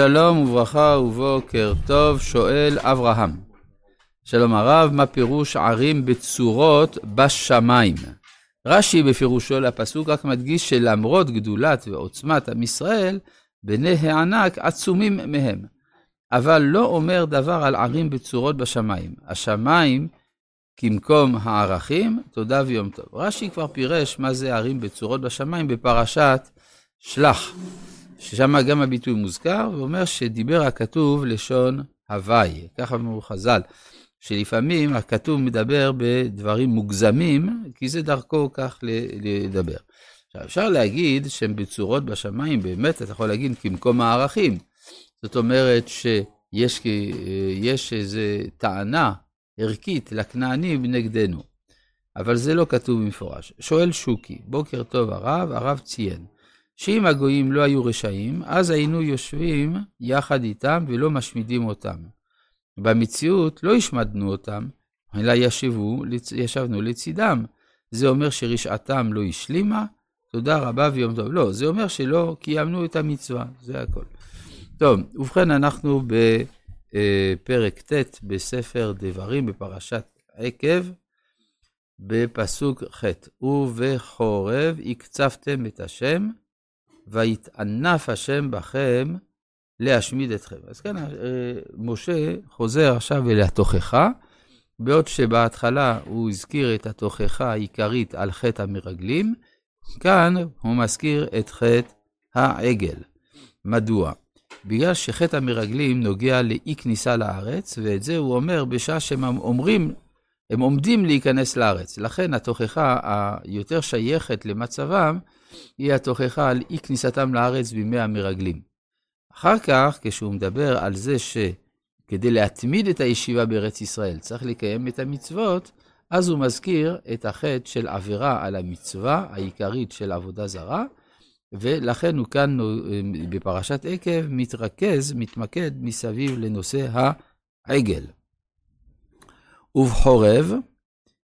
שלום וברכה ובוקר טוב, שואל אברהם. שלום הרב, מה פירוש ערים בצורות בשמיים? רש"י בפירושו לפסוק רק מדגיש שלמרות גדולת ועוצמת עם ישראל, בני הענק עצומים מהם. אבל לא אומר דבר על ערים בצורות בשמיים. השמיים כמקום הערכים, תודה ויום טוב. רש"י כבר פירש מה זה ערים בצורות בשמיים בפרשת שלח, ששם גם הביטוי מוזכר, ואומר שדיבר הכתוב לשון הוואי. ככה אמרו חז"ל, שלפעמים הכתוב מדבר בדברים מוגזמים, כי זה דרכו כך לדבר. עכשיו, אפשר להגיד שהם בצורות בשמיים, באמת, אתה יכול להגיד כמקום הערכים. זאת אומרת שיש איזו טענה ערכית לכנענים נגדנו, אבל זה לא כתוב במפורש. שואל שוקי, בוקר טוב הרב, הרב ציין, שאם הגויים לא היו רשעים, אז היינו יושבים יחד איתם ולא משמידים אותם. במציאות לא השמדנו אותם, אלא ישבו, ישבנו לצידם. זה אומר שרשעתם לא השלימה, תודה רבה ויום טוב. לא, זה אומר שלא קיימנו את המצווה, זה הכל. טוב, ובכן, אנחנו בפרק ט' בספר דברים, בפרשת עקב, בפסוק ח' ובחורב הקצבתם את השם, ויתענף השם בכם להשמיד אתכם. אז כאן אה, משה חוזר עכשיו אל התוכחה, בעוד שבהתחלה הוא הזכיר את התוכחה העיקרית על חטא המרגלים, כאן הוא מזכיר את חטא העגל. מדוע? בגלל שחטא המרגלים נוגע לאי כניסה לארץ, ואת זה הוא אומר בשעה שהם אומרים, הם עומדים להיכנס לארץ. לכן התוכחה היותר שייכת למצבם, היא התוכחה על אי כניסתם לארץ בימי המרגלים. אחר כך, כשהוא מדבר על זה שכדי להתמיד את הישיבה בארץ ישראל צריך לקיים את המצוות, אז הוא מזכיר את החטא של עבירה על המצווה העיקרית של עבודה זרה, ולכן הוא כאן בפרשת עקב מתרכז, מתמקד מסביב לנושא העגל. ובחורב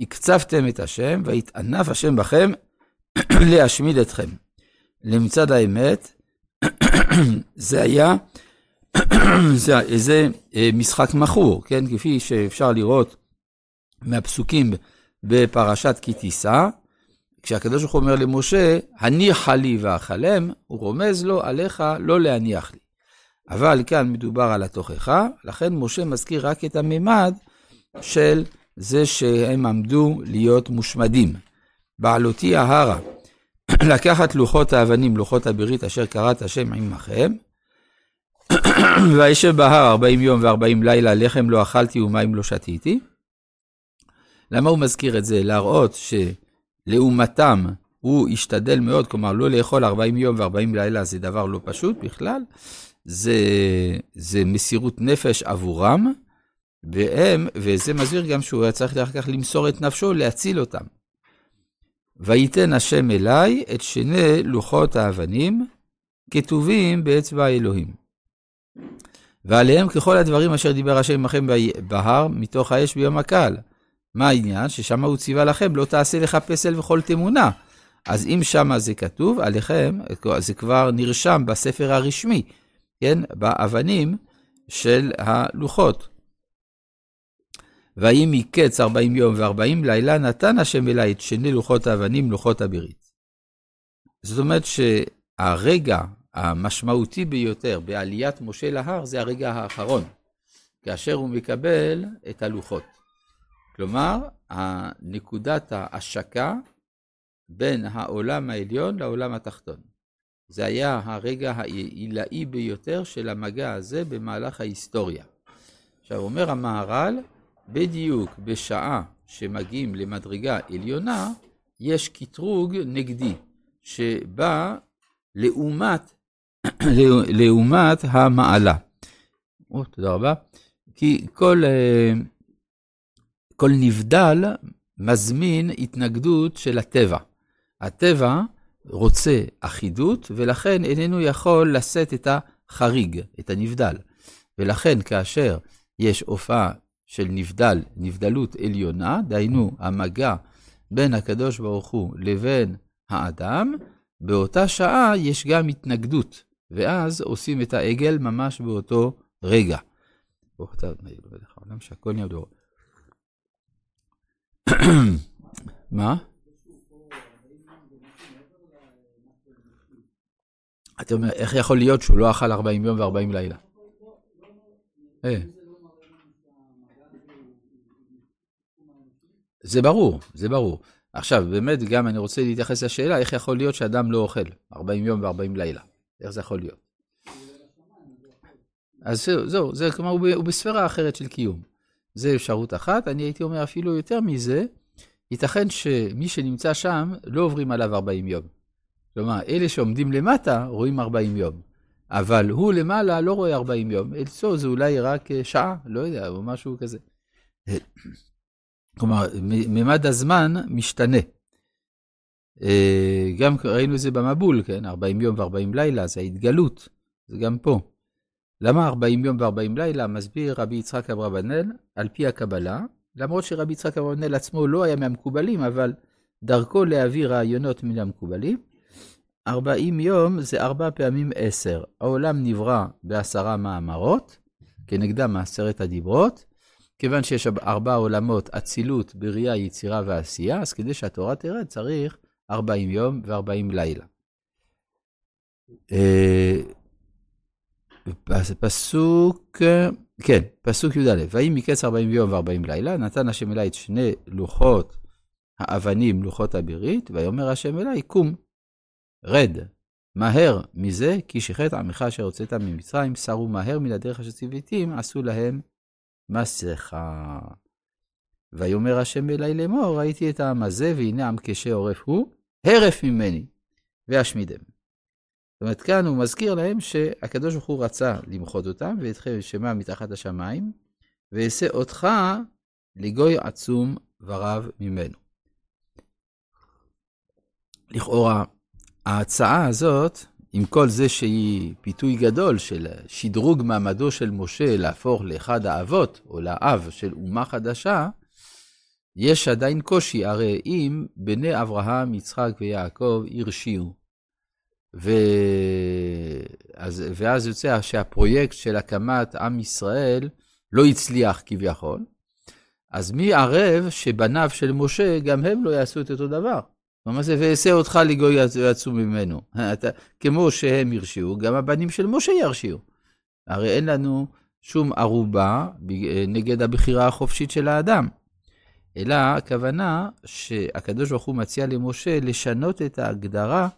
הקצבתם את השם, ויתענף השם בכם להשמיד אתכם. למצד האמת, זה היה זה איזה אה, משחק מכור, כן? כפי שאפשר לראות מהפסוקים בפרשת כי תישא, כשהקדוש ברוך הוא אומר למשה, הניחה לי ואכלם, הוא רומז לו, עליך לא להניח לי. אבל כאן מדובר על התוכחה, לכן משה מזכיר רק את הממד של זה שהם עמדו להיות מושמדים. בעלותי ההרה, לקחת לוחות האבנים, לוחות הברית אשר קראת השם עמכם, וישב בהר ארבעים יום וארבעים לילה, לחם לא אכלתי ומים לא שתיתי. למה הוא מזכיר את זה? להראות שלעומתם הוא השתדל מאוד, כלומר לא לאכול ארבעים יום וארבעים לילה זה דבר לא פשוט בכלל, זה, זה מסירות נפש עבורם, והם, וזה מסביר גם שהוא היה צריך אחר כך למסור את נפשו, להציל אותם. ויתן השם אליי את שני לוחות האבנים, כתובים באצבע האלוהים. ועליהם ככל הדברים אשר דיבר השם עמכם בהר, מתוך האש ביום הקל. מה העניין? ששם הוא ציווה לכם, לא תעשה לך פסל וכל תמונה. אז אם שמה זה כתוב, עליכם, זה כבר נרשם בספר הרשמי, כן? באבנים של הלוחות. ויהי מקץ ארבעים יום וארבעים לילה, נתן השם אליי את שני לוחות האבנים, לוחות הברית. זאת אומרת שהרגע המשמעותי ביותר בעליית משה להר זה הרגע האחרון, כאשר הוא מקבל את הלוחות. כלומר, נקודת ההשקה בין העולם העליון לעולם התחתון. זה היה הרגע העילאי ביותר של המגע הזה במהלך ההיסטוריה. עכשיו, אומר המהר"ל, בדיוק בשעה שמגיעים למדרגה עליונה, יש קטרוג נגדי, שבא לעומת, לעומת המעלה. או, תודה רבה. כי כל, אה, כל נבדל מזמין התנגדות של הטבע. הטבע רוצה אחידות, ולכן איננו יכול לשאת את החריג, את הנבדל. ולכן כאשר יש הופעה של נבדל, נבדלות עליונה, דהיינו המגע בין הקדוש ברוך הוא לבין האדם, באותה שעה יש גם התנגדות ואז עושים את העגל ממש באותו רגע. מה? אתה אומר, איך יכול להיות שהוא לא אכל 40 יום ו-40 לילה? זה ברור, זה ברור. עכשיו, באמת, גם אני רוצה להתייחס לשאלה, איך יכול להיות שאדם לא אוכל 40 יום ו-40 לילה? איך זה יכול להיות? אז זהו, זהו, זה כלומר, הוא, הוא בספירה אחרת של קיום. זה אפשרות אחת. אני הייתי אומר אפילו יותר מזה, ייתכן שמי שנמצא שם, לא עוברים עליו 40 יום. כלומר, אלה שעומדים למטה רואים 40 יום, אבל הוא למעלה לא רואה 40 יום, אצלו זה אולי רק אה, שעה, לא יודע, או משהו כזה. כלומר, ממד הזמן משתנה. אה, גם ראינו את זה במבול, כן? 40 יום ו-40 לילה, זה ההתגלות, זה גם פה. למה 40 יום ו-40 לילה? מסביר רבי יצחק אברבנאל, על פי הקבלה, למרות שרבי יצחק אברבנאל עצמו לא היה מהמקובלים, אבל דרכו להביא רעיונות מן המקובלים. 40 יום זה ארבע פעמים עשר. העולם נברא בעשרה מאמרות, כנגדם מעשרת הדיברות. כיוון שיש ארבע עולמות, אצילות, בריאה, יצירה ועשייה, אז כדי שהתורה תרד צריך 40 יום ו-40 לילה. אה, פסוק, כן, פסוק י"א, ויהי מקץ 40 יום ו-40 לילה, נתן השם אלי את שני לוחות האבנים, לוחות הברית, ויאמר השם אלי, קום, רד, מהר מזה, כי שחט עמך אשר הוצאת ממצרים, סרו מהר מן הדרך אשר ציוויתים, עשו להם מסכה. ויאמר השם אלי לאמור, ראיתי את העם הזה, והנה עם קשה עורף הוא, הרף ממני, ואשמידם. זאת אומרת, כאן הוא מזכיר להם שהקדוש ברוך הוא רצה למחות אותם, ואתכם שמע מתחת השמיים, ואעשה אותך לגוי עצום ורב ממנו. לכאורה, ההצעה הזאת, עם כל זה שהיא פיתוי גדול של שדרוג מעמדו של משה להפוך לאחד האבות, או לאב של אומה חדשה, יש עדיין קושי, הרי אם בני אברהם, יצחק ויעקב הרשיעו, ואז, ואז יוצא שהפרויקט של הקמת עם ישראל לא הצליח כביכול, אז מי ערב שבניו של משה גם הם לא יעשו את אותו דבר? מה זה, ואעשה אותך לגוי עצום ממנו. אתה, כמו שהם הרשיעו, גם הבנים של משה ירשיעו. הרי אין לנו שום ערובה נגד הבחירה החופשית של האדם. אלא הכוונה שהקדוש ברוך הוא מציע למשה לשנות את ההגדרה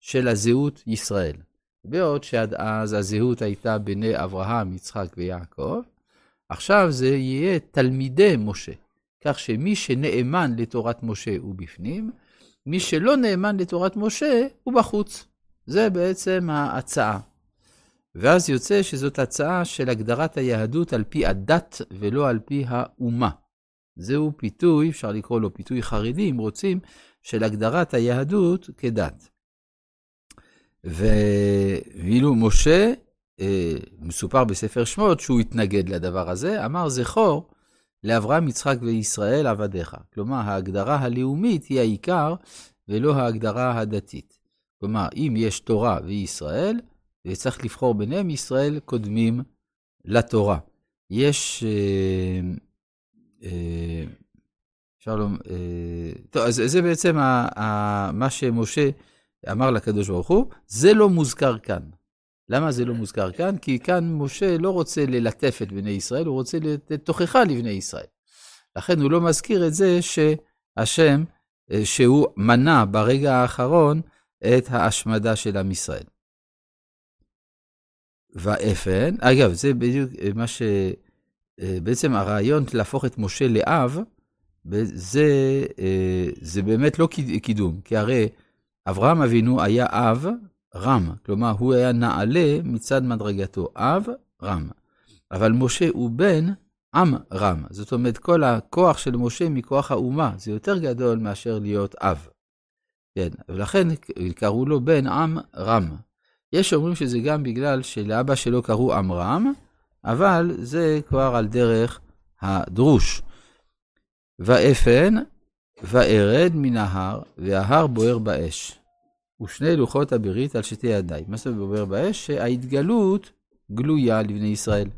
של הזהות ישראל. בעוד שעד אז הזהות הייתה בני אברהם, יצחק ויעקב, עכשיו זה יהיה תלמידי משה. כך שמי שנאמן לתורת משה הוא בפנים, מי שלא נאמן לתורת משה הוא בחוץ. זה בעצם ההצעה. ואז יוצא שזאת הצעה של הגדרת היהדות על פי הדת ולא על פי האומה. זהו פיתוי, אפשר לקרוא לו פיתוי חרדי, אם רוצים, של הגדרת היהדות כדת. ואילו משה, אה, מסופר בספר שמות שהוא התנגד לדבר הזה, אמר זכור לאברהם, יצחק וישראל עבדיך. כלומר, ההגדרה הלאומית היא העיקר ולא ההגדרה הדתית. כלומר, אם יש תורה וישראל, וצריך לבחור ביניהם, ישראל קודמים לתורה. יש... אה, אה, שלום, אה, טוב, אז זה בעצם ה, ה, מה שמשה אמר לקדוש ברוך הוא, זה לא מוזכר כאן. למה זה לא מוזכר כאן? כי כאן משה לא רוצה ללטף את בני ישראל, הוא רוצה לתת תוכחה לבני ישראל. לכן הוא לא מזכיר את זה שהשם, אה, שהוא מנע ברגע האחרון את ההשמדה של עם ישראל. והאפן, אגב, זה בדיוק אה, מה ש... אה, בעצם הרעיון להפוך את משה לאב, זה, זה באמת לא קידום, כי הרי אברהם אבינו היה אב רם, כלומר הוא היה נעלה מצד מדרגתו, אב רם. אבל משה הוא בן עם רם, זאת אומרת כל הכוח של משה מכוח האומה, זה יותר גדול מאשר להיות אב. כן, ולכן קראו לו בן עם רם. יש אומרים שזה גם בגלל שלאבא שלו קראו עמרם, אבל זה כבר על דרך הדרוש. ואפן, וארד מן ההר, וההר בוער באש. ושני לוחות הברית על שתי ידיי. מה אומרת בוער באש? שההתגלות גלויה לבני ישראל.